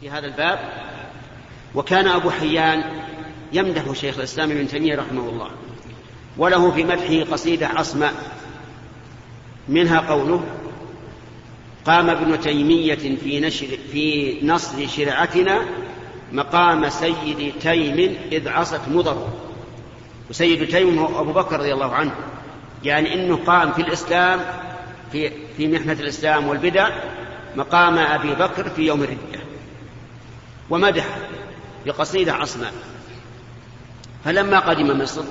في هذا الباب وكان أبو حيان يمدح شيخ الإسلام ابن تيمية رحمه الله وله في مدحه قصيدة عصماء منها قوله قام ابن تيمية في نشر في نصر شرعتنا مقام سيد تيم إذ عصت مضر وسيد تيم هو أبو بكر رضي الله عنه يعني أنه قام في الإسلام في في محنة الإسلام والبدع مقام أبي بكر في يوم الردة ومدح بقصيدة عصماء فلما قدم مصر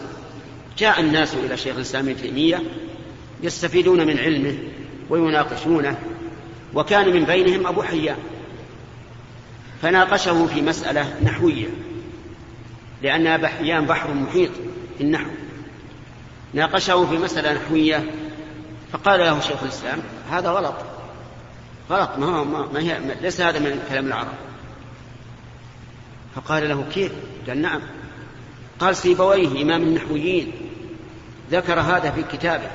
جاء الناس إلى شيخ الإسلام ابن تيمية يستفيدون من علمه ويناقشونه وكان من بينهم أبو حيان. فناقشه في مسألة نحوية لأن أبا حيان بحر محيط في النحو. ناقشه في مسألة نحوية فقال له شيخ الإسلام هذا غلط. غلط ما, هو ما هي ليس هذا من كلام العرب. فقال له كيف؟ قال نعم. قال سيبويه إمام النحويين ذكر هذا في كتابه.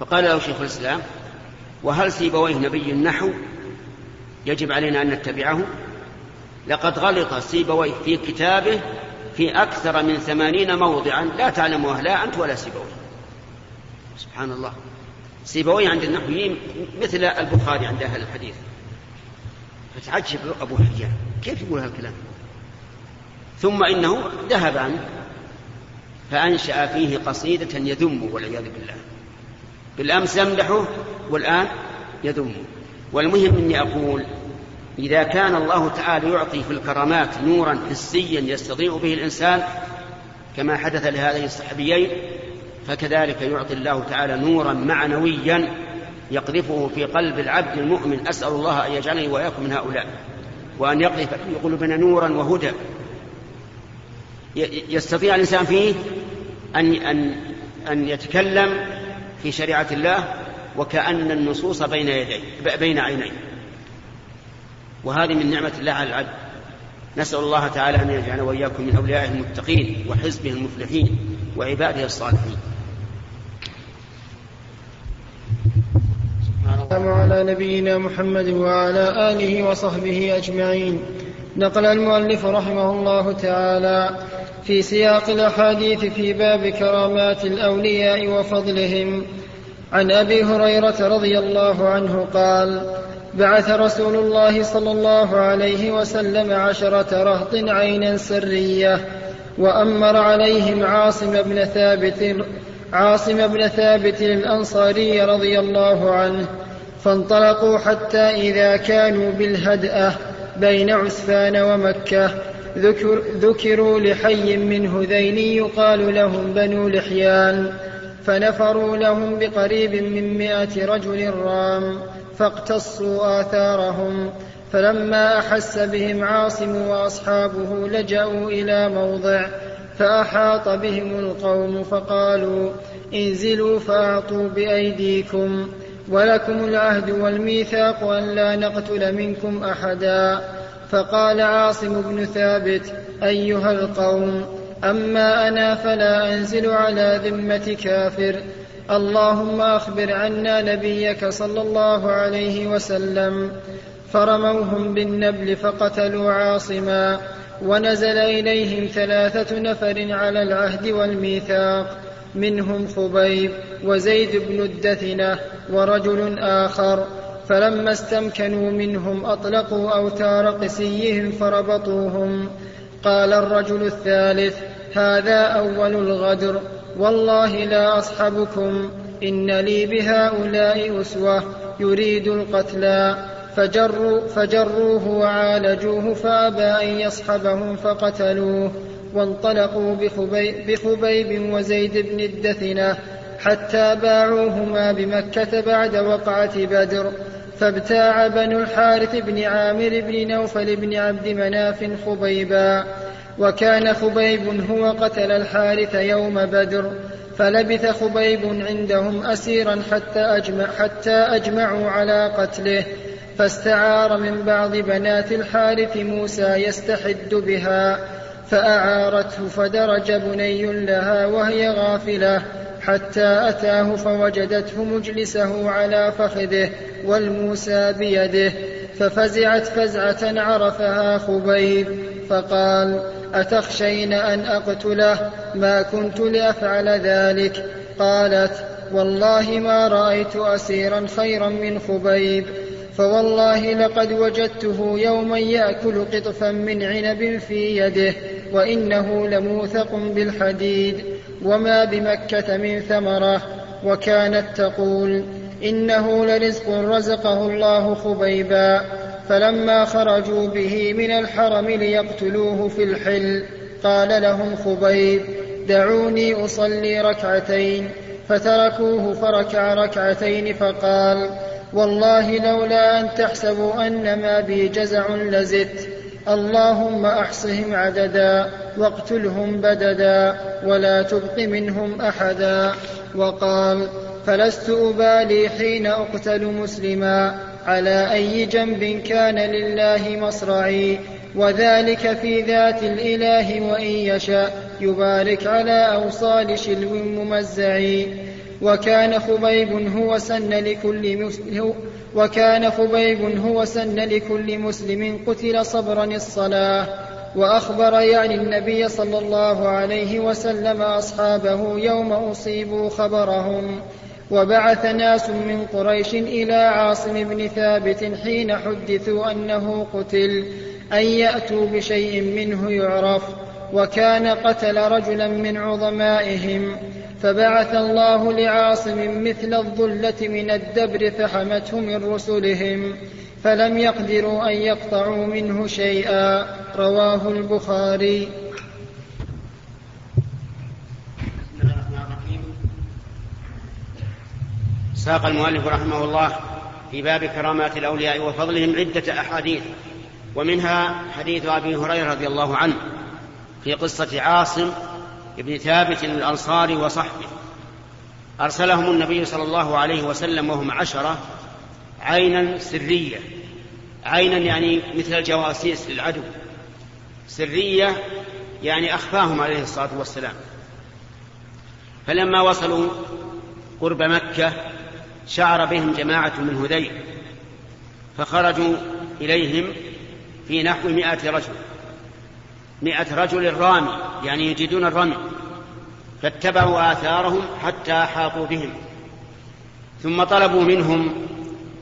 فقال له شيخ الإسلام وهل سيبويه نبي النحو يجب علينا أن نتبعه؟ لقد غلط سيبويه في كتابه في أكثر من ثمانين موضعا لا تعلمها لا أنت ولا سيبويه سبحان الله. سيبويه عند النحويين مثل البخاري عند أهل الحديث. فتعجب أبو حيان كيف يقول هالكلام؟ ثم إنه ذهب عنه فأنشأ فيه قصيدة يذم والعياذ بالله. بالأمس يمدحه والآن يذمه والمهم أني أقول إذا كان الله تعالى يعطي في الكرامات نورا حسيا يستضيء به الإنسان كما حدث لهذين الصحابيين فكذلك يعطي الله تعالى نورا معنويا يقذفه في قلب العبد المؤمن أسأل الله أن يجعلني وإياكم من هؤلاء. وأن يقذف في قلوبنا نورا وهدى. يستطيع الإنسان فيه أن أن أن يتكلم في شريعة الله وكأن النصوص بين يديه بين عينيه. وهذه من نعمة الله على العبد. نسأل الله تعالى أن يجعلنا وإياكم من أوليائه المتقين وحزبه المفلحين وعباده الصالحين. على نبينا محمد وعلى آله وصحبه أجمعين. نقل المؤلف رحمه الله تعالى في سياق الأحاديث في باب كرامات الأولياء وفضلهم. عن أبي هريرة رضي الله عنه قال بعث رسول الله صلى الله عليه وسلم عشرة رهط عينا سرية وأمر عليهم عاصم بن ثابت عاصم بن ثابت الأنصاري رضي الله عنه فانطلقوا حتى إذا كانوا بالهدأة بين عسفان ومكة. ذكر ذكروا لحي من هذين يقال لهم بنو لحيان. فنفروا لهم بقريب من مائة رجل رام فاقتصوا آثارهم. فلما أحس بهم عاصم وأصحابه لجأوا إلى موضع فأحاط بهم القوم فقالوا انزلوا فأعطوا بأيديكم. ولكم العهد والميثاق أن لا نقتل منكم أحدا. فقال عاصم بن ثابت أيها القوم أما أنا فلا أنزل على ذمة كافر. اللهم أخبر عنا نبيك صلى الله عليه وسلم. فرموهم بالنبل فقتلوا عاصما. ونزل إليهم ثلاثة نفر على العهد والميثاق. منهم خبيب وزيد بن الدثنة ورجل آخر فلما استمكنوا منهم أطلقوا أوتار قسيهم فربطوهم. قال الرجل الثالث هذا أول الغدر والله لا أصحبكم إن لي بهؤلاء أسوة يريد القتلى. فجروا فجروه وعالجوه فأبى أن يصحبهم فقتلوه. وانطلقوا بخبيب, بخبيب وزيد بن الدثنة حتى باعوهما بمكة بعد وقعة بدر فابتاع بنو الحارث بن عامر بن نوفل بن عبد مناف خبيبا. وكان خبيب هو قتل الحارث يوم بدر فلبث خبيب عندهم أسيرا حتى, أجمع حتى أجمعوا على قتله فاستعار من بعض بنات الحارث موسى يستحد بها. فأعارته فدرج بني لها وهي غافلة حتى أتاه فوجدته مجلسه على فخذه والموسى بيده ففزعت فزعة عرفها خبيب فقال أتخشين أن أقتله؟ ما كنت لأفعل ذلك؟ قالت والله ما رأيت أسيرا خيرا من خبيب فوالله لقد وجدته يوما يأكل قطفا من عنب في يده. وإنه لموثق بالحديد وما بمكة من ثمرة وكانت تقول إنه لرزق رزقه الله خبيبا فلما خرجوا به من الحرم ليقتلوه في الحل قال لهم خبيب دعوني أصلي ركعتين فتركوه فركع ركعتين فقال والله لولا أن تحسبوا أن ما بي جزع لزدت اللهم أحصهم عددا واقتلهم بددا ولا تبق منهم أحدا. وقال فلست أبالي حين أقتل مسلما على أي جنب كان لله مصرعي وذلك في ذات الإله وإن يشاء يبارك على أوصال شلو ممزعي. وكان خبيب هو سن لكل مسلم وكان خبيب هو سن لكل مسلم قتل صبرا الصلاة وأخبر يعني النبي صلى الله عليه وسلم أصحابه يوم أصيبوا خبرهم وبعث ناس من قريش إلى عاصم بن ثابت حين حدثوا أنه قتل أن يأتوا بشيء منه يعرف وكان قتل رجلا من عظمائهم. فبعث الله لعاصم مثل الظلة من الدبر فحمته من رسلهم فلم يقدروا أن يقطعوا منه شيئا. رواه البخاري. ساق المؤلف رحمه الله في باب كرامات الأولياء وفضلهم عدة أحاديث ومنها حديث أبي هريرة رضي الله عنه في قصة عاصم بن ثابت الأنصاري وصحبه. أرسلهم النبي صلى الله عليه وسلم وهم عشرة عينا سرية. عينا يعني مثل الجواسيس للعدو. سرية يعني أخفاهم عليه الصلاة والسلام. فلما وصلوا قرب مكة شعر بهم جماعة من هذيل فخرجوا إليهم في نحو مائة رجل. مائة رجل رامي يعني يجدون الرمي. فاتبعوا آثارهم حتى أحاطوا بهم. ثم طلبوا منهم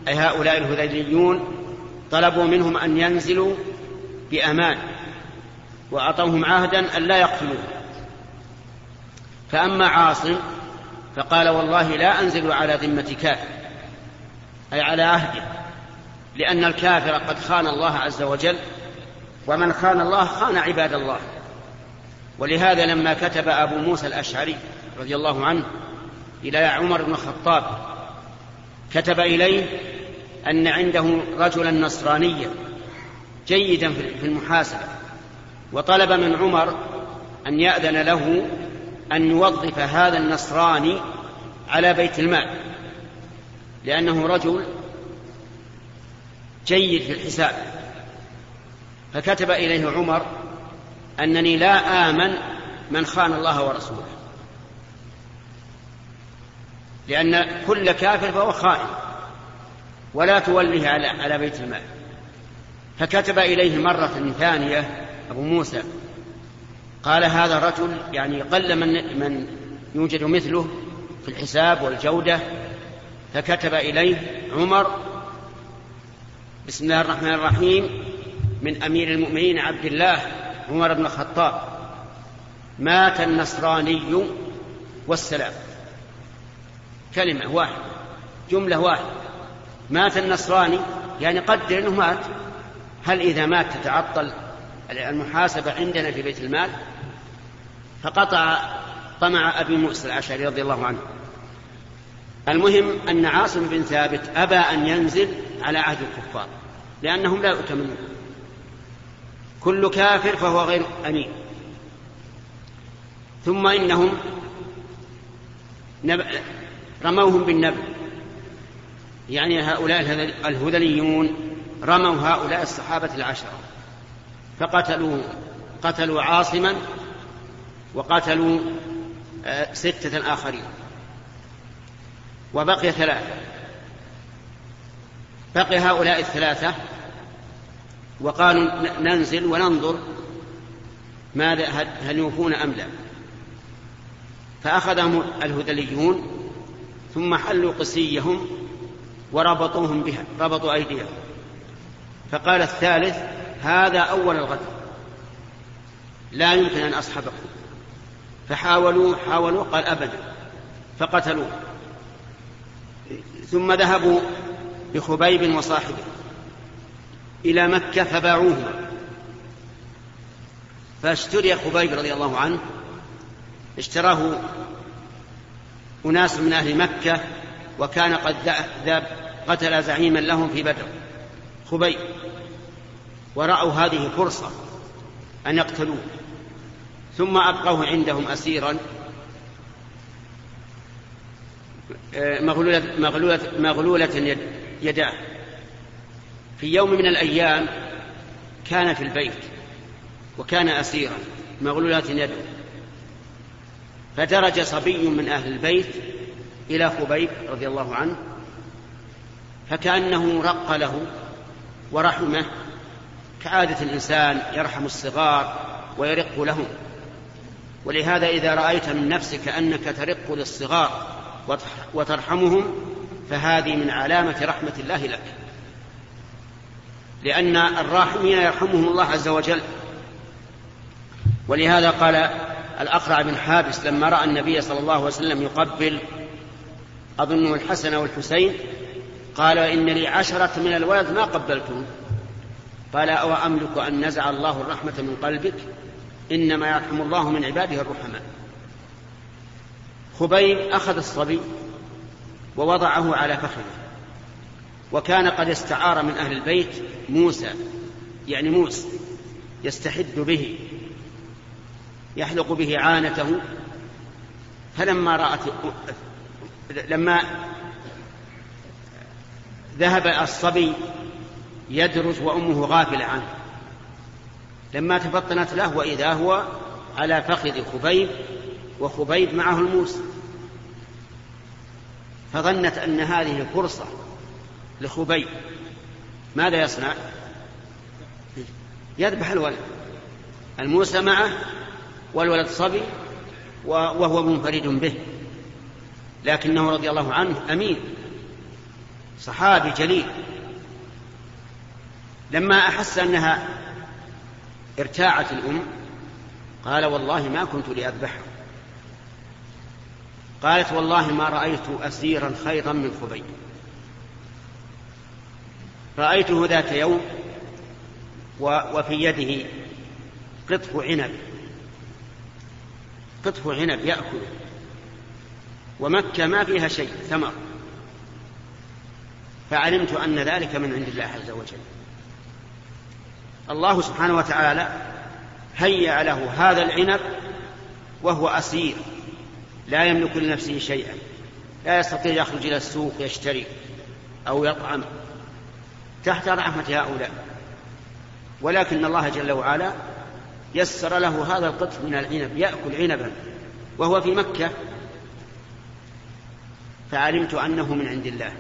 أي هؤلاء الهذيليون طلبوا منهم أن ينزلوا بأمان وأعطوهم عهدا أن لا يقتلوه. فأما عاصم فقال والله لا أنزل على ذمة كافر أي على عهده لأن الكافر قد خان الله عز وجل ومن خان الله خان عباد الله. ولهذا لما كتب أبو موسى الأشعري رضي الله عنه إلى عمر بن الخطاب كتب إليه أن عنده رجلا نصرانيا جيدا في المحاسبة وطلب من عمر أن يأذن له أن يوظف هذا النصراني على بيت المال لأنه رجل جيد في الحساب. فكتب إليه عمر أنني لا آمن من خان الله ورسوله. لأن كل كافر فهو خائن ولا توليه على بيت المال. فكتب إليه مرة ثانية أبو موسى قال هذا رجل يعني قل من من يوجد مثله في الحساب والجودة. فكتب إليه عمر بسم الله الرحمن الرحيم. من أمير المؤمنين عبد الله عمر بن الخطاب. مات النصراني والسلام. كلمة واحدة جملة واحدة. مات النصراني يعني قدر أنه مات. هل إذا مات تتعطل المحاسبة عندنا في بيت المال؟ فقطع طمع أبي موسى الأشعري رضي الله عنه. المهم أن عاصم بن ثابت أبى أن ينزل على عهد الكفار لأنهم لا يؤتمنون. كل كافر فهو غير أمين. ثم إنهم رموهم بالنبل يعني هؤلاء الهذليون رموا هؤلاء الصحابة العشرة. فقتلوا قتلوا عاصما وقتلوا آه، ستة آخرين. وبقي ثلاثة. بقي هؤلاء الثلاثة وقالوا ننزل وننظر ماذا هل يوفون أم لا. فأخذهم الهذليون ثم حلوا قسيهم وربطوهم بها ربطوا أيديهم. فقال الثالث هذا أول الغد لا يمكن أن أصحبكم. فحاولوا حاولوا قال أبدا. فقتلوه. ثم ذهبوا بخبيب وصاحبه. إلى مكة فباعوه. فاشتري خبيب رضي الله عنه اشتراه أناس من أهل مكة وكان قد ذاب قتل زعيما لهم في بدر. خبيب ورأوا هذه فرصة أن يقتلوه. ثم أبقوه عندهم أسيرا. آه، مغلولة, مغلولة, مغلولة يداه. في يوم من الأيام كان في البيت وكان أسيرا مغلولة يده فدرج صبي من أهل البيت إلى خبيب رضي الله عنه فكأنه رق له ورحمه كعادة الإنسان يرحم الصغار ويرق لهم. ولهذا إذا رأيت من نفسك أنك ترق للصغار وترحمهم فهذه من علامة رحمة الله لك. لأن الراحمين يرحمهم الله عز وجل. ولهذا قال الأقرع بن حابس لما رأى النبي صلى الله عليه وسلم يقبل أظنه الحسن والحسين قال إن لي عشرة من الولد ما قبلتهم. قال أو أملك أن نزع الله الرحمة من قلبك؟ إنما يرحم الله من عباده الرحماء. خبيب أخذ الصبي ووضعه على فخذه. وكان قد استعار من أهل البيت موسى يعني موسى يستحد به يحلق به عانته. فلما رأت لما ذهب الصبي يدرس وأمه غافلة عنه. لما تفطنت له وإذا هو على فخذ خبيب وخبيب معه الموس فظنت أن هذه فرصة لخبيب. ماذا يصنع؟ يذبح الولد. الموسى معه والولد صبي وهو منفرد به. لكنه رضي الله عنه أمين. صحابي جليل. لما أحس أنها ارتاعت الأم قال والله ما كنت لأذبحه. قالت والله ما رأيت أسيرا خيرا من خبيب. رأيته ذات يوم وفي يده قطف عنب قطف عنب يأكل ومكة ما فيها شيء ثمر. فعلمت أن ذلك من عند الله عز وجل. الله سبحانه وتعالى هيأ له هذا العنب وهو أسير لا يملك لنفسه شيئا لا يستطيع يخرج إلى السوق يشتري أو يطعم. تحت رحمة هؤلاء. ولكن الله جل وعلا يسر له هذا القطف من العنب يأكل عنبا وهو في مكة. فعلمت أنه من عند الله.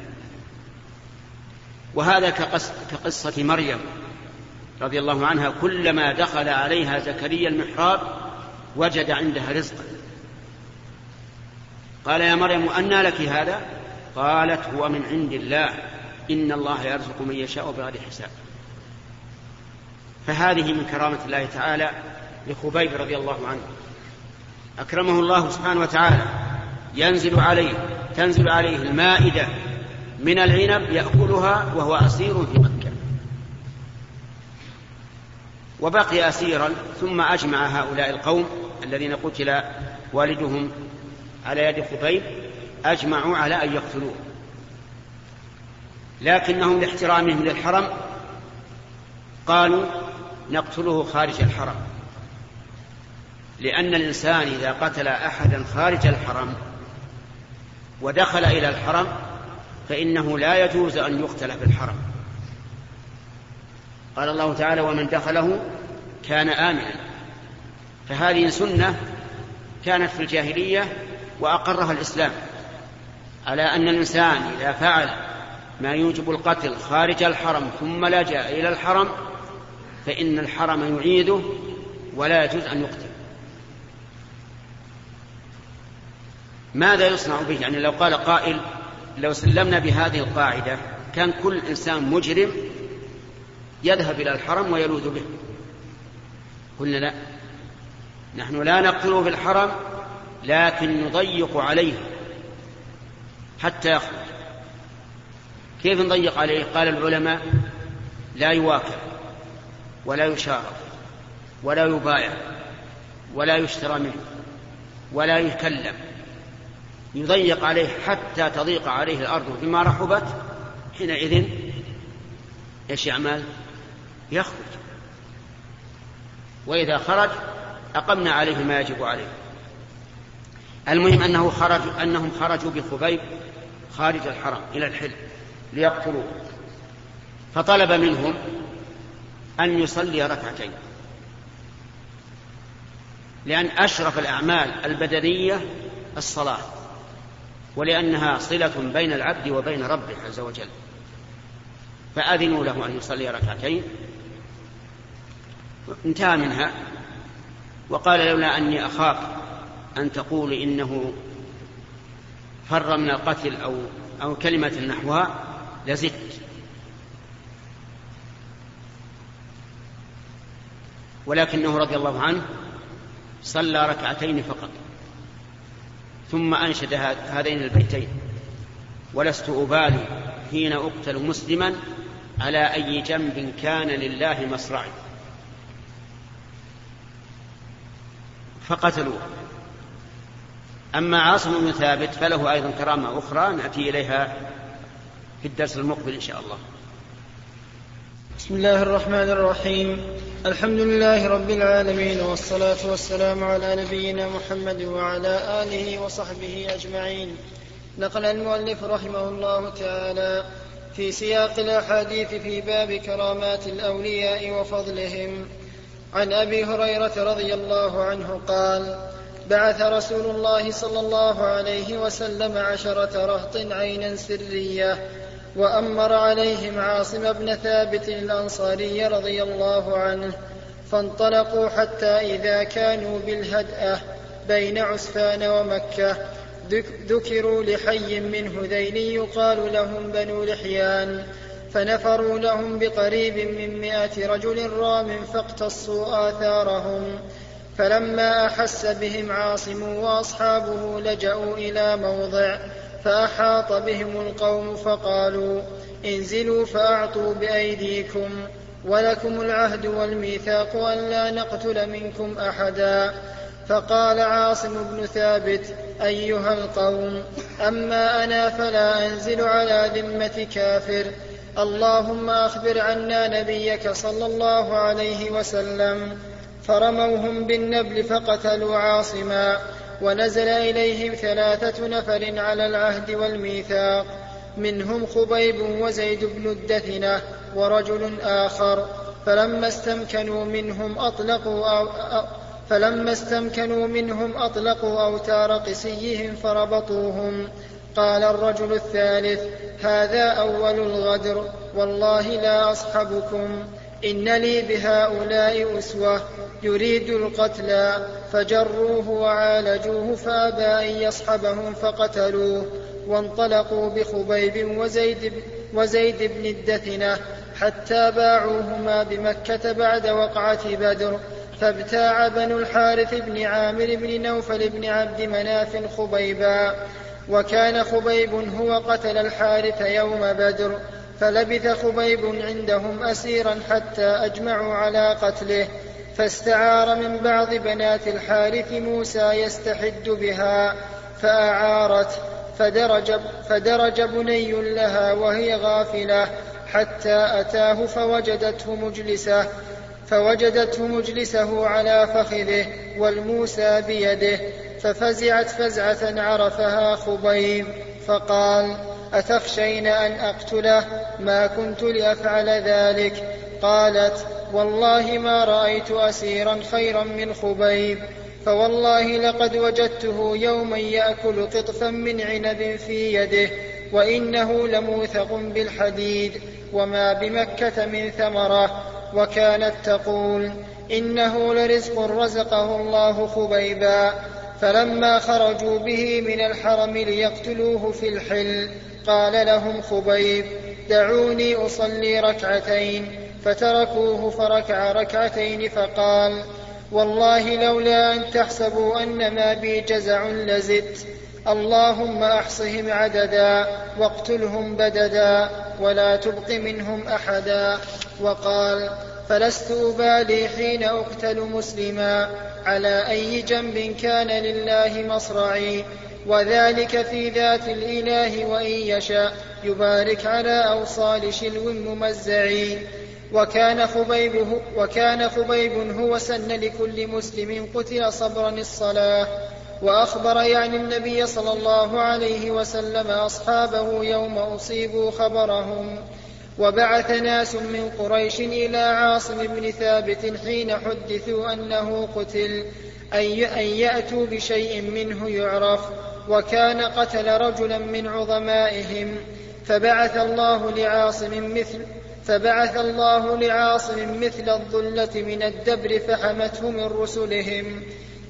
وهذا كقصة مريم رضي الله عنها كلما دخل عليها زكريا المحراب وجد عندها رزقا قال يا مريم أنى لك هذا؟ قالت هو من عند الله. إن الله يرزق من يشاء بغير حساب. فهذه من كرامة الله تعالى لخبيب رضي الله عنه. أكرمه الله سبحانه وتعالى. ينزل عليه تنزل عليه المائدة من العنب يأكلها وهو أسير في مكة. وبقي أسيرا ثم أجمع هؤلاء القوم الذين قتل والدهم على يد خبيب أجمعوا على أن يقتلوه. لكنهم لاحترامهم للحرم قالوا نقتله خارج الحرم. لأن الإنسان إذا قتل أحدا خارج الحرم ودخل إلى الحرم فإنه لا يجوز أن يقتل في الحرم. قال الله تعالى ومن دخله كان آمنا. فهذه سنة كانت في الجاهلية وأقرها الإسلام على أن الإنسان إذا فعل ما يوجب القتل خارج الحرم ثم لجأ إلى الحرم فإن الحرم يعيده ولا يجوز أن يقتل. ماذا يصنع به؟ يعني لو قال قائل لو سلمنا بهذه القاعدة كان كل إنسان مجرم يذهب إلى الحرم ويلوذ به. قلنا لا. نحن لا نقتله في الحرم لكن نضيق عليه حتى يخرج. كيف نضيق عليه؟ قال العلماء لا يواكب ولا يشارك ولا يبايع ولا يشترى منه ولا يكلم. يضيق عليه حتى تضيق عليه الأرض بما رحبت. حينئذ إيش يعمل؟ يخرج. وإذا خرج أقمنا عليه ما يجب عليه. المهم أنه خرج أنهم خرجوا بخبيب خارج الحرم إلى الحل ليقتلوه. فطلب منهم أن يصلي ركعتين. لأن أشرف الأعمال البدنية الصلاة ولأنها صلة بين العبد وبين ربه عز وجل. فأذنوا له أن يصلي ركعتين. انتهى منها. وقال لولا أني أخاف أن تقول إنه فر من القتل أو أو كلمة نحوها لزدت ولكنه رضي الله عنه صلى ركعتين فقط ثم أنشد هذين البيتين. ولست أبالي حين أقتل مسلما على أي جنب كان لله مصرعي فقتلوه. أما عاصم بن ثابت فله أيضا كرامة أخرى نأتي إليها في الدرس المقبل إن شاء الله. بسم الله الرحمن الرحيم. الحمد لله رب العالمين والصلاة والسلام على نبينا محمد وعلى آله وصحبه أجمعين. نقل المؤلف رحمه الله تعالى في سياق الأحاديث في باب كرامات الأولياء وفضلهم. عن أبي هريرة رضي الله عنه قال بعث رسول الله صلى الله عليه وسلم عشرة رهط عينا سرية وأمر عليهم عاصم بن ثابت الأنصاري رضي الله عنه فانطلقوا حتى إذا كانوا بالهدأة بين عسفان ومكة ذكروا لحي من هذيل يقال لهم بنو لحيان فنفروا لهم بقريب من مائة رجل رام فاقتصوا آثارهم فلما أحس بهم عاصم وأصحابه لجأوا إلى موضع فأحاط بهم القوم فقالوا انزلوا فأعطوا بأيديكم ولكم العهد والميثاق ألا نقتل منكم أحدا. فقال عاصم بن ثابت أيها القوم أما أنا فلا أنزل على ذمة كافر. اللهم أخبر عنا نبيك صلى الله عليه وسلم. فرموهم بالنبل فقتلوا عاصما. ونزل إليهم ثلاثة نفر على العهد والميثاق منهم خبيب وزيد بن الدثنة ورجل آخر فلما استمكنوا منهم أطلقوا أو فلما استمكنوا منهم أطلقوا أوتار قسيهم فربطوهم. قال الرجل الثالث هذا أول الغدر والله لا أصحبكم. إن لي بهؤلاء أسوة يريد القتلى فجروه وعالجوه فأبى أن يصحبهم فقتلوه وانطلقوا بخبيب وزيد, وزيد بن الدثنة حتى باعوهما بمكة بعد وقعة بدر فابتاع بنو الحارث بن عامر بن نوفل بن عبد مناف خبيبا وكان خبيب هو قتل الحارث يوم بدر. فلبث خبيب عندهم أسيرا حتى أجمعوا على قتله فاستعار من بعض بنات الحارث موسى يستحد بها فأعارت فدرج, فدرج بني لها وهي غافلة حتى أتاه فوجدته مجلسة فوجدته مجلسه على فخذه والموسى بيده ففزعت فزعة عرفها خبيب فقال أتخشين أن أقتله؟ ما كنت لأفعل ذلك. قالت والله ما رأيت أسيرا خيرا من خبيب. فوالله لقد وجدته يوما يأكل قطفا من عنب في يده وإنه لموثق بالحديد وما بمكة من ثمرة. وكانت تقول إنه لرزق رزقه الله خبيبا. فلما خرجوا به من الحرم ليقتلوه في الحل قال لهم خبيب دعوني أصلي ركعتين. فتركوه فركع ركعتين فقال والله لولا أن تحسبوا أن ما بي جزع لزدت. اللهم أحصهم عددا واقتلهم بددا ولا تبق منهم أحدا. وقال فلست ابالي حين أقتل مسلما على أي جنب كان لله مصرعي وذلك في ذات الإله وإن يشاء يبارك على أوصال شلو ممزع وكان خبيب وكان خبيب هو سن لكل مسلم قتل صبرا الصلاة. وأخبر يعني النبي صلى الله عليه وسلم أصحابه يوم أصيبوا خبرهم. وبعث ناس من قريش إلى عاصم بن ثابت حين حدثوا أنه قتل أن يأتوا بشيء منه يعرف وكان قتل رجلا من عظمائهم. فبعث الله لعاصم مثل فبعث الله لعاصم مثل الظلة من الدبر فحمته من رسلهم.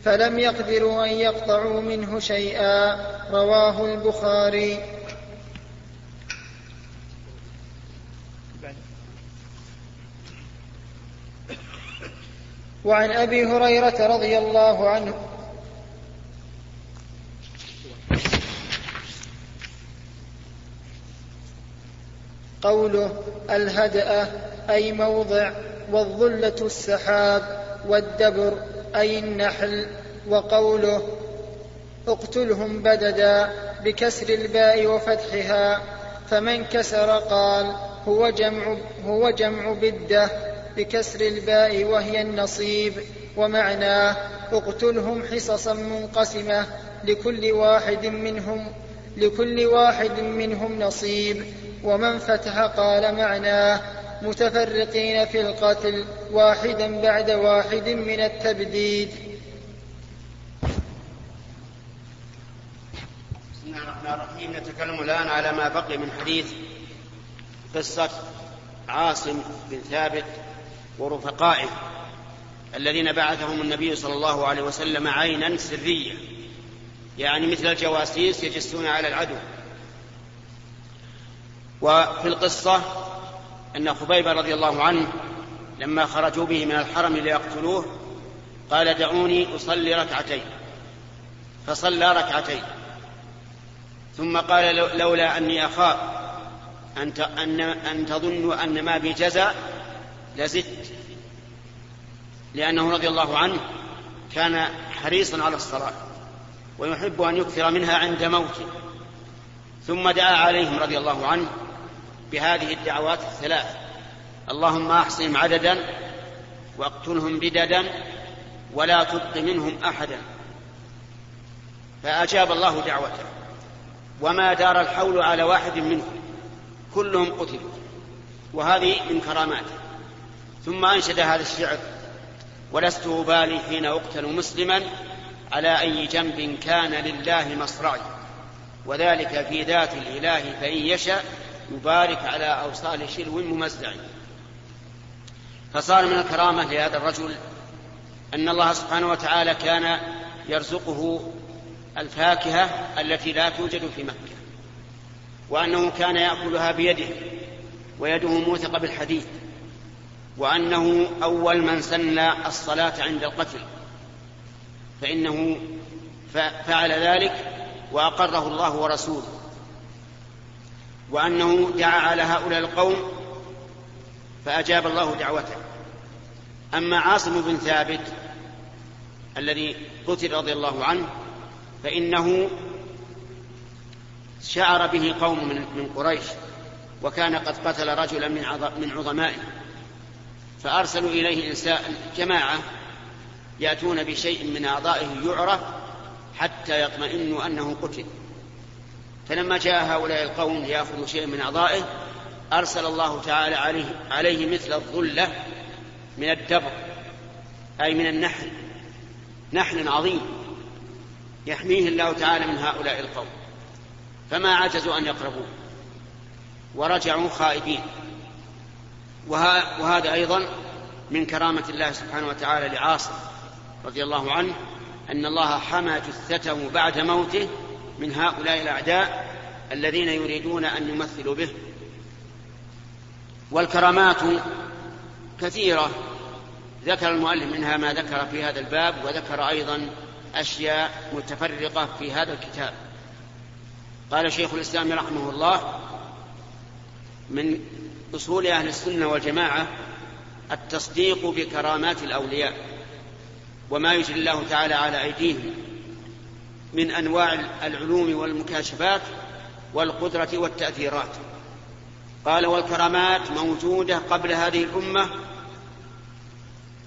فلم يقدروا أن يقطعوا منه شيئا. رواه البخاري. وعن أبي هريرة رضي الله عنه. قوله الهدأ أي موضع والظلة السحاب والدبر أي النحل. وقوله اقتلهم بددا بكسر الباء وفتحها. فمن كسر قال هو جمع هو جمع بدة. بكسر الباء وهي النصيب ومعناه اقتلهم حصصا منقسمة لكل واحد منهم لكل واحد منهم نصيب. ومن فتح قال معناه متفرقين في القتل واحدا بعد واحد من التبديد. بسم الله الرحمن الرحيم. نتكلم الآن على ما بقي من حديث قصة عاصم بن ثابت ورفقائه الذين بعثهم النبي صلى الله عليه وسلم عينا سرية. يعني مثل الجواسيس يجسون على العدو. وفي القصة أن خبيب رضي الله عنه لما خرجوا به من الحرم ليقتلوه قال دعوني أصلي ركعتين. فصلى ركعتين. ثم قال لولا أني أخاف أن أن أن تظنوا أن ما بي جزع لزدت لأنه رضي الله عنه كان حريصا على الصلاة ويحب أن يكثر منها عند موته. ثم دعا عليهم رضي الله عنه بهذه الدعوات الثلاث. اللهم أحصهم عددا وأقتلهم بددا ولا تبق منهم احدا. فأجاب الله دعوته. وما دار الحول على واحد منهم. كلهم قتلوا. وهذه من كراماته. ثم أنشد هذا الشعر ولست أبالي حين أقتل مسلما على أي جنب كان لله مصرعي وذلك في ذات الإله فإن يشاء يبارك على أوصال شلو ممزع فصار من الكرامة لهذا الرجل أن الله سبحانه وتعالى كان يرزقه الفاكهة التي لا توجد في مكة وأنه كان يأكلها بيده ويده موثقة بالحديد. وأنه أول من سن الصلاة عند القتل. فإنه فعل ذلك وأقره الله ورسوله. وأنه دعا على هؤلاء القوم فأجاب الله دعوته. أما عاصم بن ثابت الذي قتل رضي الله عنه فإنه شعر به قوم من قريش وكان قد قتل رجلا من عظمائه. فأرسلوا إليه إنسان جماعة يأتون بشيء من أعضائه يعرف حتى يطمئنوا أنه قتل. فلما جاء هؤلاء القوم ليأخذوا شيئا من أعضائه أرسل الله تعالى عليه, عليه مثل الظلة من الدبر أي من النحل نحل عظيم يحميه الله تعالى من هؤلاء القوم. فما عجزوا أن يقربوه ورجعوا خائبين. وهذا أيضا من كرامة الله سبحانه وتعالى لعاصم رضي الله عنه أن الله حمى جثته بعد موته من هؤلاء الأعداء الذين يريدون أن يمثلوا به. والكرامات كثيرة. ذكر المؤلف منها ما ذكر في هذا الباب وذكر أيضا أشياء متفرقة في هذا الكتاب. قال شيخ الإسلام رحمه الله من أصول أهل السنة والجماعة التصديق بكرامات الأولياء وما يجري الله تعالى على أيديهم من أنواع العلوم والمكاشفات والقدرة والتأثيرات. قال والكرامات موجودة قبل هذه الأمة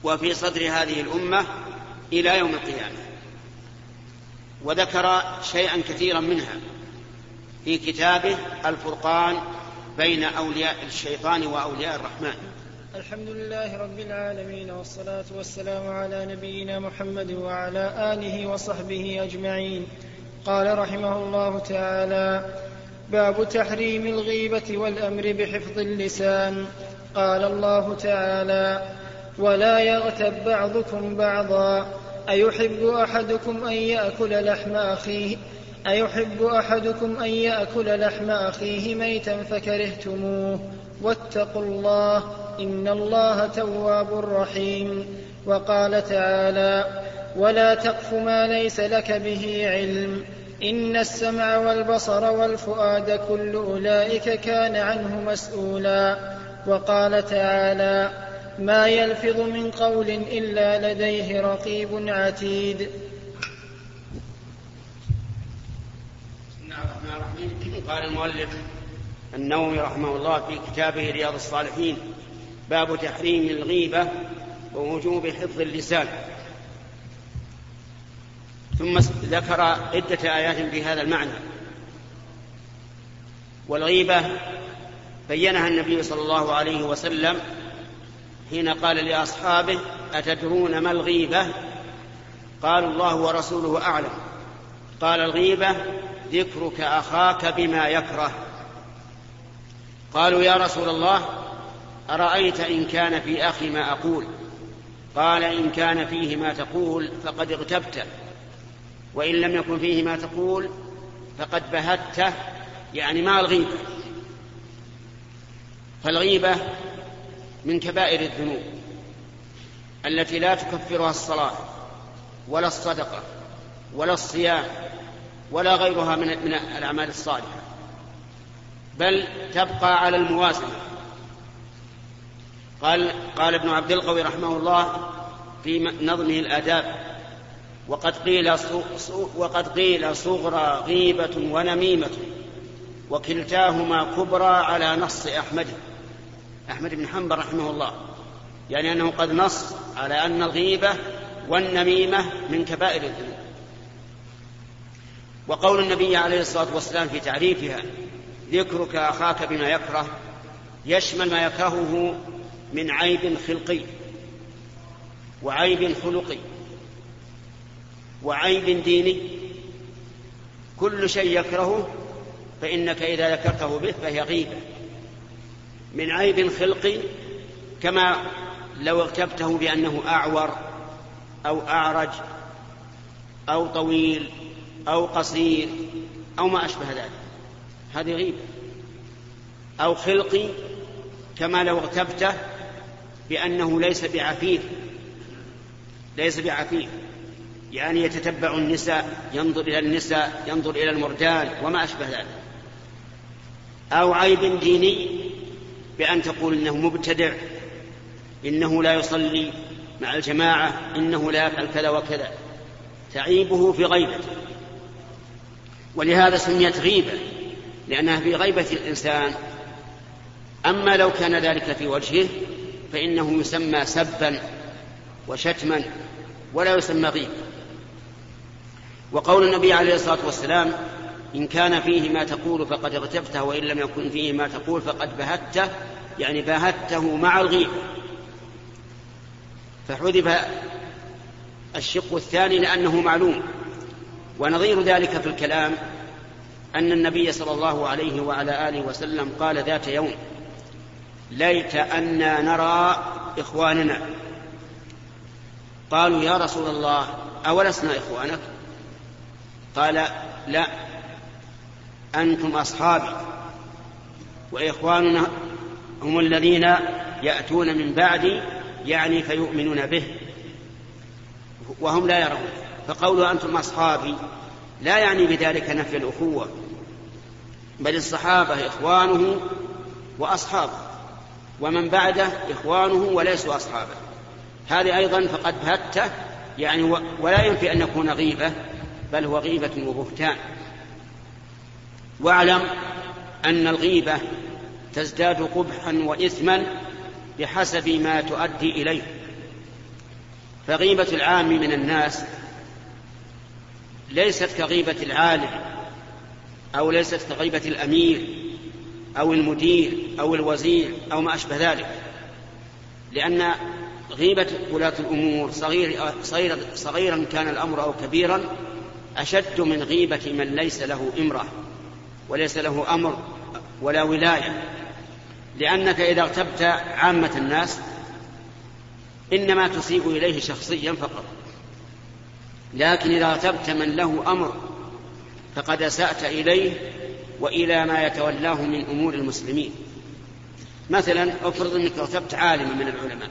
وفي صدر هذه الأمة إلى يوم القيامة. وذكر شيئا كثيرا منها في كتابه الفرقان بين أولياء الشيطان وأولياء الرحمن. الحمد لله رب العالمين والصلاة والسلام على نبينا محمد وعلى آله وصحبه أجمعين. قال رحمه الله تعالى باب تحريم الغيبة والأمر بحفظ اللسان. قال الله تعالى ولا يغتب بعضكم بعضا أيحب أحدكم أن يأكل لحم أخيه؟ أيحب أحدكم أن يأكل لحم أخيه ميتا فكرهتموه؟ واتقوا الله إن الله تواب رحيم. وقال تعالى ولا تقف ما ليس لك به علم. إن السمع والبصر والفؤاد كل أولئك كان عنه مسؤولا. وقال تعالى ما يلفظ من قول إلا لديه رقيب عتيد بسم الله الرحمن الرحيم قال المؤلف النووي رحمه الله في كتابه رياض الصالحين باب تحريم الغيبة ووجوب حفظ اللسان. ثم ذكر عدة آيات في هذا المعنى. والغيبة بينها النبي صلى الله عليه وسلم حين قال لأصحابه أتدرون ما الغيبة؟ قالوا الله ورسوله أعلم. قال الغيبة ذكرك أخاك بما يكره. قالوا يا رسول الله أرأيت إن كان في أخي ما أقول؟ قال إن كان فيه ما تقول فقد اغتبت وإن لم يكن فيه ما تقول فقد بهته يعني ما الغيبة؟ فالغيبة من كبائر الذنوب التي لا تكفرها الصلاة ولا الصدقة ولا الصيام ولا غيرها من من الأعمال الصالحة بل تبقى على الموازنة. قال قال ابن عبد القوي رحمه الله في نظمه الآداب وقد قيل وقد قيل صغرى غيبة ونميمة وكلتاهما كبرى على نص أحمد. أحمد بن حنبل رحمه الله. يعني أنه قد نص على أن الغيبة والنميمة من كبائر الذنوب. وقول النبي عليه الصلاة والسلام في تعريفها ذكرك أخاك بما يكره يشمل ما يكرهه من عيب خلقي وعيب خلقي وعيب ديني. كل شيء يكرهه فإنك إذا ذكرته به فهي غيبة. من عيب خلقي كما لو اغتبته بأنه أعور أو أعرج أو طويل أو قصير أو ما أشبه ذلك. هذه غيبة. أو خلقي كما لو اغتبته بأنه ليس بعفيف. ليس بعفيف. يعني يتتبع النساء ينظر إلى النساء ينظر إلى المردان وما أشبه ذلك. أو عيب ديني بأن تقول إنه مبتدع إنه لا يصلي مع الجماعة إنه لا يفعل كذا وكذا. تعيبه في غيبته. ولهذا سميت غيبة لأنها في غيبة الإنسان. أما لو كان ذلك في وجهه فإنه يسمى سبا وشتما ولا يسمى غيبة وقول النبي عليه الصلاة والسلام إن كان فيه ما تقول فقد اغتبته وإن لم يكن فيه ما تقول فقد بهته. يعني باهته مع الغيبة فحذف الشق الثاني لأنه معلوم. ونظير ذلك في الكلام أن النبي صلى الله عليه وعلى آله وسلم قال ذات يوم ليت أنا نرى إخواننا. قالوا يا رسول الله أولسنا إخوانك؟ قال لا أنتم أصحابي وإخواننا هم الذين يأتون من بعدي يعني فيؤمنون به وهم لا يرون. فقولوا أنتم أصحابي لا يعني بذلك نفي الأخوة بل الصحابة إخوانه وأصحابه ومن بعده إخوانه وليسوا أصحابه. هذه أيضا فقد بهته يعني ولا ينفي أن يكون غيبة بل هو غيبة وبهتان. واعلم أن الغيبة تزداد قبحا وإثما بحسب ما تؤدي إليه. فغيبة العام من الناس ليست كغيبة العالم أو ليست كغيبة الأمير أو المدير أو الوزير أو ما أشبه ذلك. لأن غيبة ولاة الأمور صغير صغير صغيرا كان الأمر أو كبيرا أشد من غيبة من ليس له إمرة وليس له أمر ولا ولاية. لأنك إذا اغتبت عامة الناس إنما تسيء إليه شخصيا فقط. لكن إذا أغتبت من له أمر فقد أسأت إليه وإلى ما يتولاه من أمور المسلمين. مثلا افرض أنك أغتبت عالما من العلماء.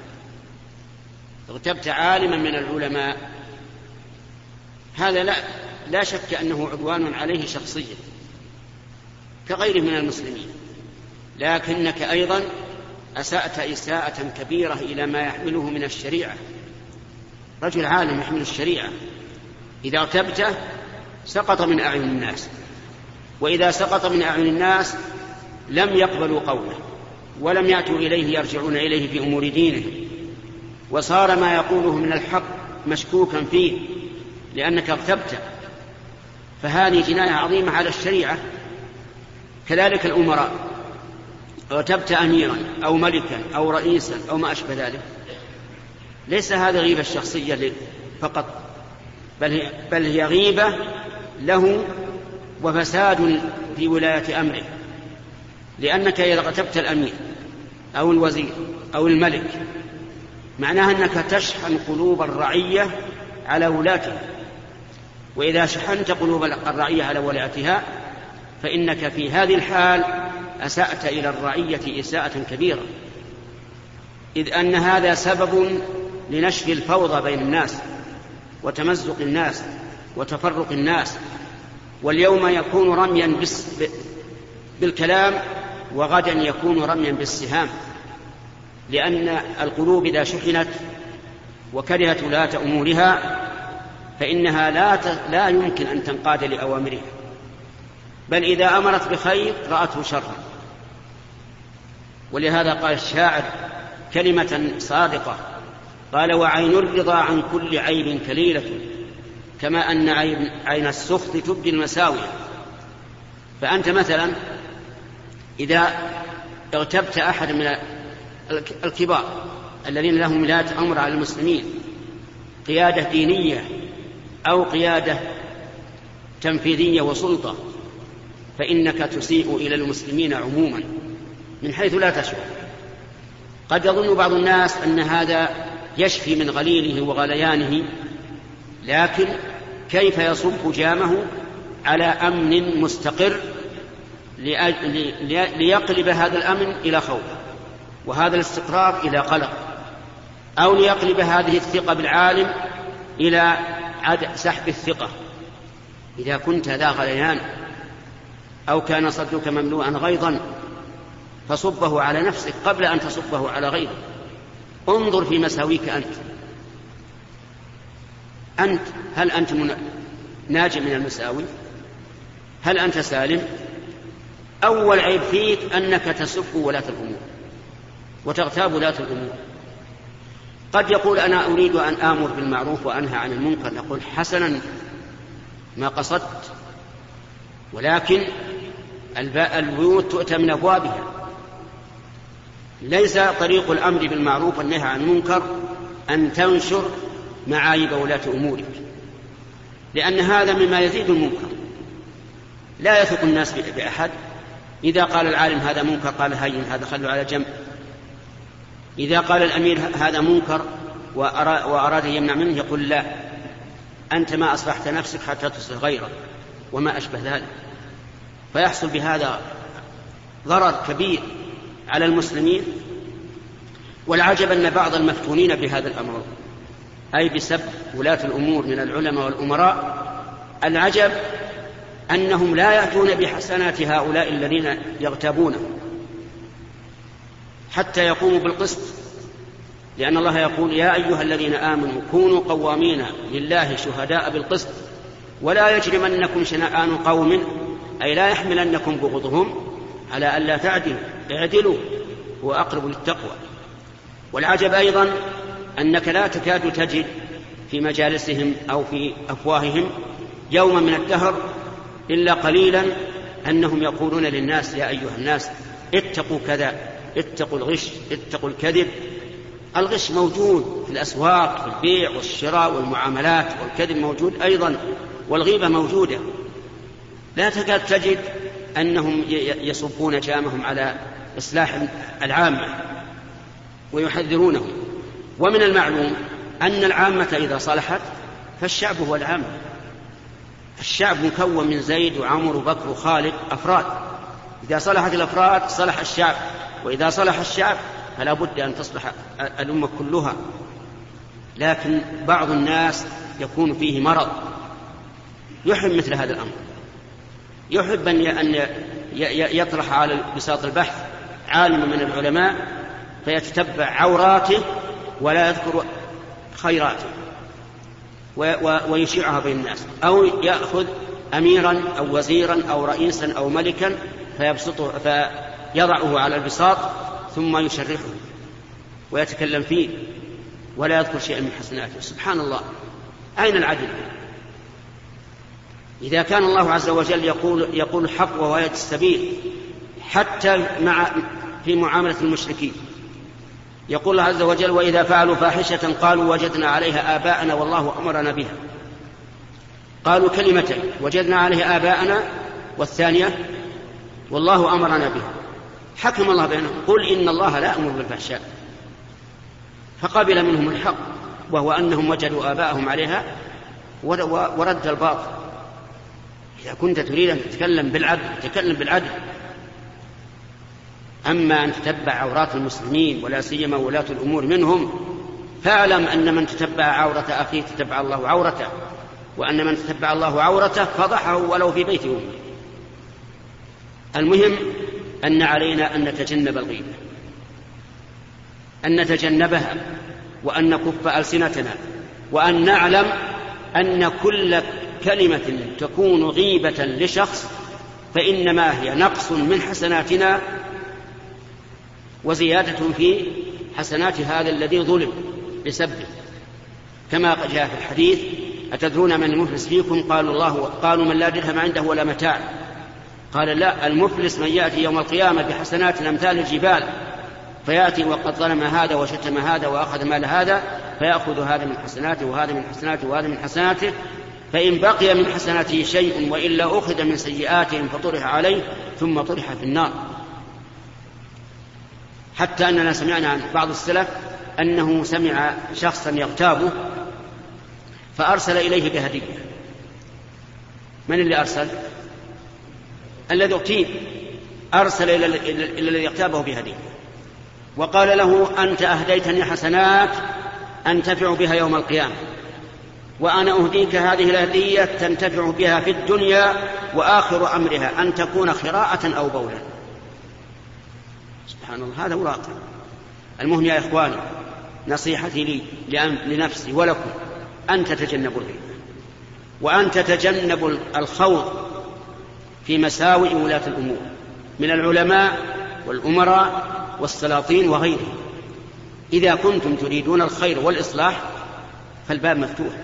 أغتبت عالما من العلماء. هذا لا لا شك أنه عدوان عليه شخصيا كغيره من المسلمين. لكنك أيضا أسأت إساءة كبيرة إلى ما يحمله من الشريعة. رجل عالم يحمل الشريعة. إذا اغتبته سقط من أعين الناس وإذا سقط من أعين الناس لم يقبلوا قوله ولم يأتوا إليه يرجعون إليه في أمور دينه وصار ما يقوله من الحق مشكوكا فيه لأنك اغتبته فهذه جناية عظيمة على الشريعة. كذلك الأمراء اغتبت أميرا أو ملكا أو رئيسا أو ما أشبه ذلك. ليس هذا غيبة الشخصية فقط. بل بل هي غيبة له وفساد في ولاية أمره. لأنك إذا اغتبت الأمير أو الوزير أو الملك معناها أنك تشحن قلوب الرعية على ولاته. وإذا شحنت قلوب الرعية على ولاتها فإنك في هذه الحال أسأت إلى الرعية إساءة كبيرة. إذ أن هذا سبب لنشر الفوضى بين الناس. وتمزق الناس وتفرق الناس واليوم يكون رميا بالكلام وغدا يكون رميا بالسهام لأن القلوب إذا شحنت وكرهت ولاة أمورها فإنها لا لا يمكن أن تنقاد لأوامرها. بل إذا أمرت بخير رأته شرا. ولهذا قال الشاعر كلمة صادقة قال وعين الرضا عن كل عيب كليلة كما أن عين, السخط تبدي المساوي فأنت مثلا إذا اغتبت أحد من الكبار الذين لهم ولاية أمر على المسلمين قيادة دينية أو قيادة تنفيذية وسلطة فإنك تسيء إلى المسلمين عموما من حيث لا تشعر قد يظن بعض الناس أن هذا يشفي من غليله وغليانه لكن كيف يصب جامه على أمن مستقر ليقلب هذا الأمن إلى خوف وهذا الاستقرار إلى قلق أو ليقلب هذه الثقة بالعالم إلى سحب الثقة. إذا كنت ذا غليان أو كان صدرك مملوءا غيظا فصبه على نفسك قبل أن تصبه على غيرك انظر في مساويك أنت. أنت هل أنت ناجي من المساوي؟ هل أنت سالم؟ أول عيب فيك أنك تسب ولاة الأمور وتغتاب ولاة الأمور. قد يقول أنا أريد أن آمر بالمعروف وأنهى عن المنكر نقول حسنا ما قصدت ولكن البيوت تؤتى من أبوابها. ليس طريق الأمر بالمعروف والنهي عن المنكر أن تنشر معايب ولاة أمورك لأن هذا مما يزيد المنكر. لا يثق الناس بأحد. إذا قال العالم هذا منكر قال هين هذا خلوا على جنب. إذا قال الأمير هذا منكر وأراد أن يمنع منه يقول لا. أنت ما أصلحت نفسك حتى تصلح غيرك وما أشبه ذلك. فيحصل بهذا ضرر كبير. على المسلمين والعجب أن بعض المفتونين بهذا الأمر أي بسب ولاة الأمور من العلماء والأمراء العجب أنهم لا يأتون بحسنات هؤلاء الذين يغتابونه حتى يقوموا بالقسط. لأن الله يقول يا أيها الذين آمنوا كونوا قوامين لله شهداء بالقسط ولا يجرمنكم شنآن قوم أي لا يحملنكم بغضهم على ألا تعدلوا. اعدلوا هو أقرب للتقوى. والعجب أيضا أنك لا تكاد تجد في مجالسهم أو في أفواههم يوما من الدهر إلا قليلا أنهم يقولون للناس يا أيها الناس اتقوا كذا اتقوا الغش اتقوا الكذب. الغش موجود في الأسواق في البيع والشراء والمعاملات والكذب موجود أيضا والغيبة موجودة. لا تكاد تجد أنهم يصبون جامهم على إصلاح العامة ويحذرونهم ومن المعلوم أن العامة إذا صلحت فالشعب هو العامة. الشعب مكون من زيد وعمر وبكر وخالد أفراد. إذا صلحت الأفراد صلح الشعب وإذا صلح الشعب فلا بد أن تصلح الأمة كلها. لكن بعض الناس يكون فيه مرض. يحب مثل هذا الأمر. يحب أن يطرح على بساط البحث. عالم من العلماء فيتتبع عوراته ولا يذكر خيراته ويشيعها بين الناس. أو يأخذ أميرا أو وزيرا أو رئيسا أو ملكا فيبسطه فيضعه على البساط ثم يشرحه ويتكلم فيه ولا يذكر شيئا من حسناته. سبحان الله. أين العدل؟ إذا كان الله عز وجل يقول يقول الحق وهو السبيل حتى مع في معاملة المشركين. يقول الله عز وجل وإذا فعلوا فاحشة قالوا وجدنا عليها آباءنا والله أمرنا بها. قالوا كلمتين وجدنا عليها آباءنا والثانية والله أمرنا بها. حكم الله بينهم قل إن الله لا يأمر بالفحشاء. فقبل منهم الحق وهو أنهم وجدوا آباءهم عليها ورد الباطل. إذا كنت تريد أن تتكلم بالعدل تكلم بالعدل. أما أن تتبع عورات المسلمين ولا سيما ولاة الأمور منهم فاعلم أن من تتبع عورة أخيه تتبع الله عورته وأن من تتبع الله عورته فضحه ولو في بيت أمه. المهم أن علينا أن نتجنب الغيبة أن نتجنبها وأن نكف ألسنتنا وأن نعلم أن كل كلمة تكون غيبة لشخص فإنما هي نقص من حسناتنا وزيادة في حسنات هذا الذي ظلم بسبه كما جاء في الحديث أتدرون من المفلس فيكم؟ قالوا الله قالوا من لا درهم عنده ولا متاع. قال لا المفلس من يأتي يوم القيامة بحسنات أمثال الجبال فيأتي وقد ظلم هذا وشتم هذا وأخذ مال هذا فيأخذ هذا من حسناته وهذا من حسناته وهذا من حسناته فإن بقي من حسناته شيء وإلا أخذ من سيئاتهم فطرح عليه ثم طرح في النار. حتى أننا سمعنا عن بعض السلف أنه سمع شخصا يغتابه فأرسل إليه بهدية. من اللي أرسل؟ الذي اغتيب أرسل إلى الذي اغتابه بهدية. وقال له أنت أهديتني حسنات أنتفع بها يوم القيامة. وأنا أهديك هذه الهدية تنتفع بها في الدنيا وآخر أمرها أن تكون خراءة أو بولا. سبحان الله. هذا واقع المهم يا إخواني نصيحتي لي لنفسي ولكم أن تتجنبوا الغيبة وأن تتجنبوا الخوض في مساوئ ولاة الأمور من العلماء والأمراء والسلاطين وغيرهم. إذا كنتم تريدون الخير والإصلاح فالباب مفتوح.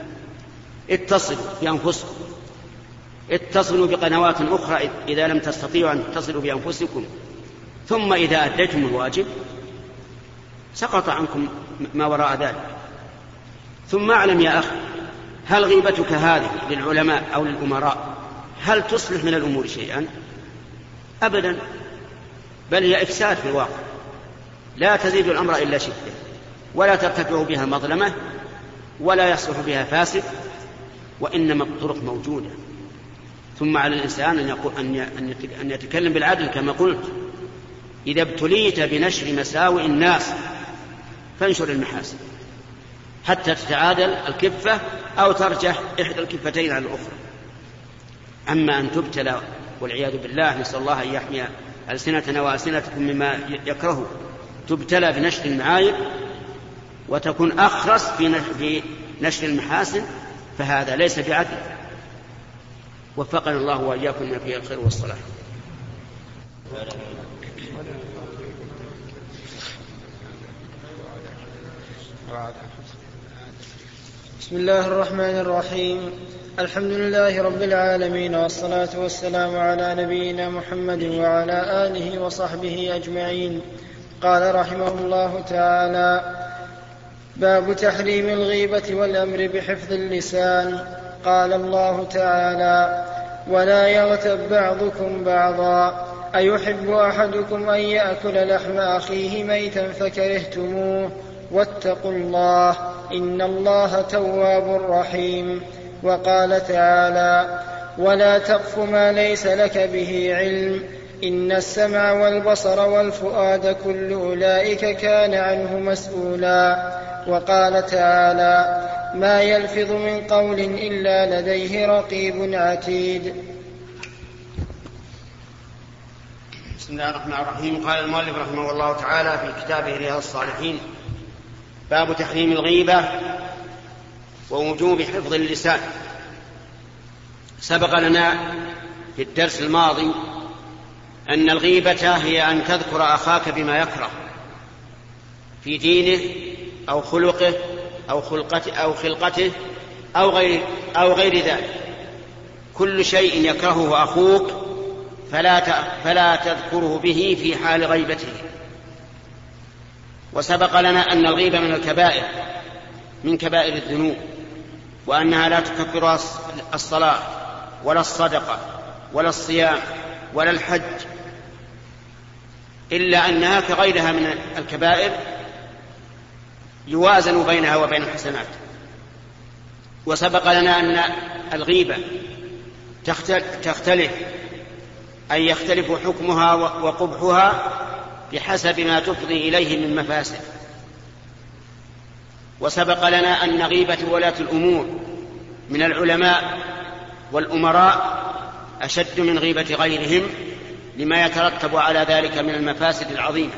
اتصلوا بأنفسكم. اتصلوا بقنوات أخرى إذا لم تستطيعوا أن تتصلوا بأنفسكم. ثم إذا أديتم الواجب سقط عنكم ما وراء ذلك. ثم أعلم يا أخي هل غيبتك هذه للعلماء أو للأمراء؟ هل تصلح من الأمور شيئا؟ أبدا. بل هي إفساد في الواقع. لا تزيد الأمر إلا شدة. ولا ترتفع بها مظلمة ولا يصلح بها فاسد وإنما الطرق موجودة. ثم على الإنسان أن يقول أن أن يتكلم بالعدل كما قلت. إذا ابتليت بنشر مساوئ الناس فانشر المحاسن حتى تتعادل الكفة أو ترجح إحدى الكفتين على الأخرى. أما أن تبتلى والعياذ بالله نسأل الله أن يحمي ألسنتنا وألسنتكم مما يكره تبتلى بنشر المعايب وتكون أخرس في نشر المحاسن فهذا ليس بعدل. وفقنا الله وإياكم ما فيه الخير والصلاح. بسم الله الرحمن الرحيم. الحمد لله رب العالمين والصلاة والسلام على نبينا محمد وعلى آله وصحبه أجمعين. قال رحمه الله تعالى باب تحريم الغيبة والأمر بحفظ اللسان. قال الله تعالى ولا يغتب بعضكم بعضا. أيحب أحدكم أن يأكل لحم أخيه ميتا فكرهتموه واتقوا الله إن الله تواب رحيم وقال تعالى ولا تقف ما ليس لك به علم إن السمع والبصر والفؤاد كل أولئك كان عنه مسؤولا وقال تعالى ما يلفظ من قول إلا لديه رقيب عتيد بسم الله الرحمن الرحيم. قال المؤلف رحمه الله تعالى في كتابه رياض الصالحين باب تحريم الغيبة ووجوب حفظ اللسان. سبق لنا في الدرس الماضي أن الغيبة هي أن تذكر أخاك بما يكره في دينه أو خلقه أو خلقته أو خلقته أو غير أو غير ذلك. كل شيء يكرهه أخوك فلا فلا تذكره به في حال غيبته. وسبق لنا أن الغيبة من الكبائر من كبائر الذنوب وأنها لا تكفر الصلاة ولا الصدقة ولا الصيام ولا الحج إلا أنها كغيرها من الكبائر يوازن بينها وبين الحسنات. وسبق لنا أن الغيبة تختلف أي يختلف حكمها وقبحها بحسب ما تفضي إليه من مفاسد. وسبق لنا أن غيبة ولاة الأمور من العلماء والأمراء أشد من غيبة غيرهم لما يترتب على ذلك من المفاسد العظيمة.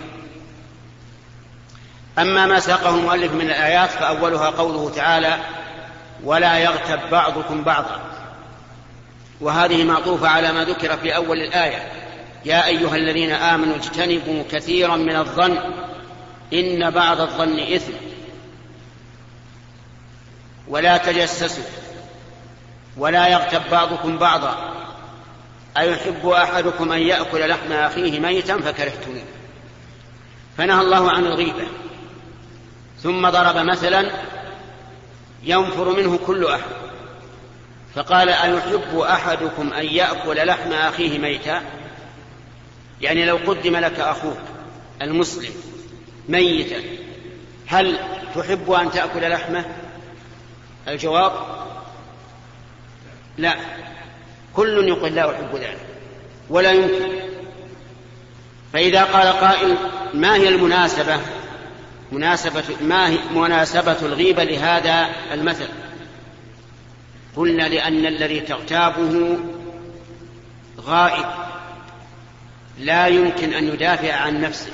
أما ما ساقه المؤلف من الآيات فأولها قوله تعالى ولا يغتب بعضكم بعضا وهذه معطوفة على ما ذكر في أول الآية. يا أيها الذين آمنوا اجتنبوا كثيرا من الظن إن بعض الظن إثم. ولا تجسسوا ولا يغتب بعضكم بعضا. أيحب أحدكم أن يأكل لحم أخيه ميتا فكرهتموه. فنهى الله عن الغيبة. ثم ضرب مثلا ينفر منه كل أحد. فقال أيحب أحدكم أن يأكل لحم أخيه ميتا؟ يعني لو قدم لك أخوك المسلم ميتا هل تحب أن تأكل لحمه؟ الجواب لا. كل يقول لا أحب ذلك ولا يمكن. فإذا قال قائل ما هي المناسبة؟ مناسبة ما هي مناسبة الغيبة لهذا المثل؟ قلنا لأن الذي تغتابه غائب. لا يمكن أن يدافع عن نفسه.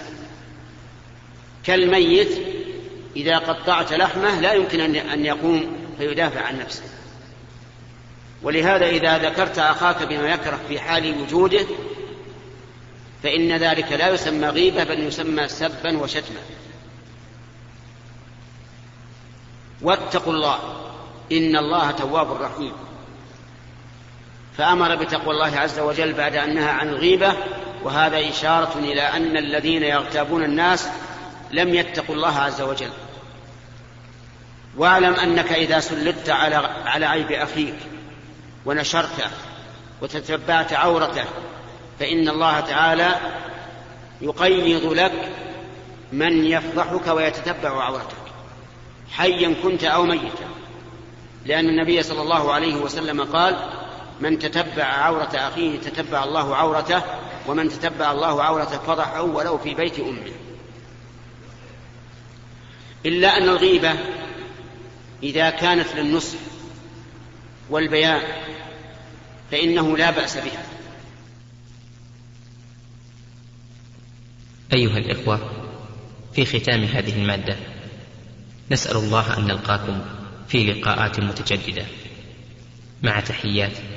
كالميت إذا قطعت لحمه لا يمكن أن يقوم فيدافع عن نفسه. ولهذا إذا ذكرت أخاك بما يكره في حال وجوده فإن ذلك لا يسمى غيبة بل يسمى سبا وشتما. واتقوا الله. إن الله تواب رحيم. فأمر بتقوى الله عز وجل بعد أن نهى عن الغيبة وهذا إشارة إلى أن الذين يغتابون الناس لم يتقوا الله عز وجل. واعلم أنك إذا سلطت على على عيب أخيك ونشرته وتتبعت عورته فإن الله تعالى يقيض لك من يفضحك ويتتبع عورتك حيا كنت أو ميتا. لأن النبي صلى الله عليه وسلم قال من تتبع عورة أخيه تتبع الله عورته ومن تتبع الله عورته فضحه ولو في بيت أمه. إلا أن الغيبة إذا كانت للنصح والبيان فإنه لا بأس بها. أيها الإخوة في ختام هذه المادة نسأل الله أن نلقاكم في لقاءات متجددة. مع تحيات.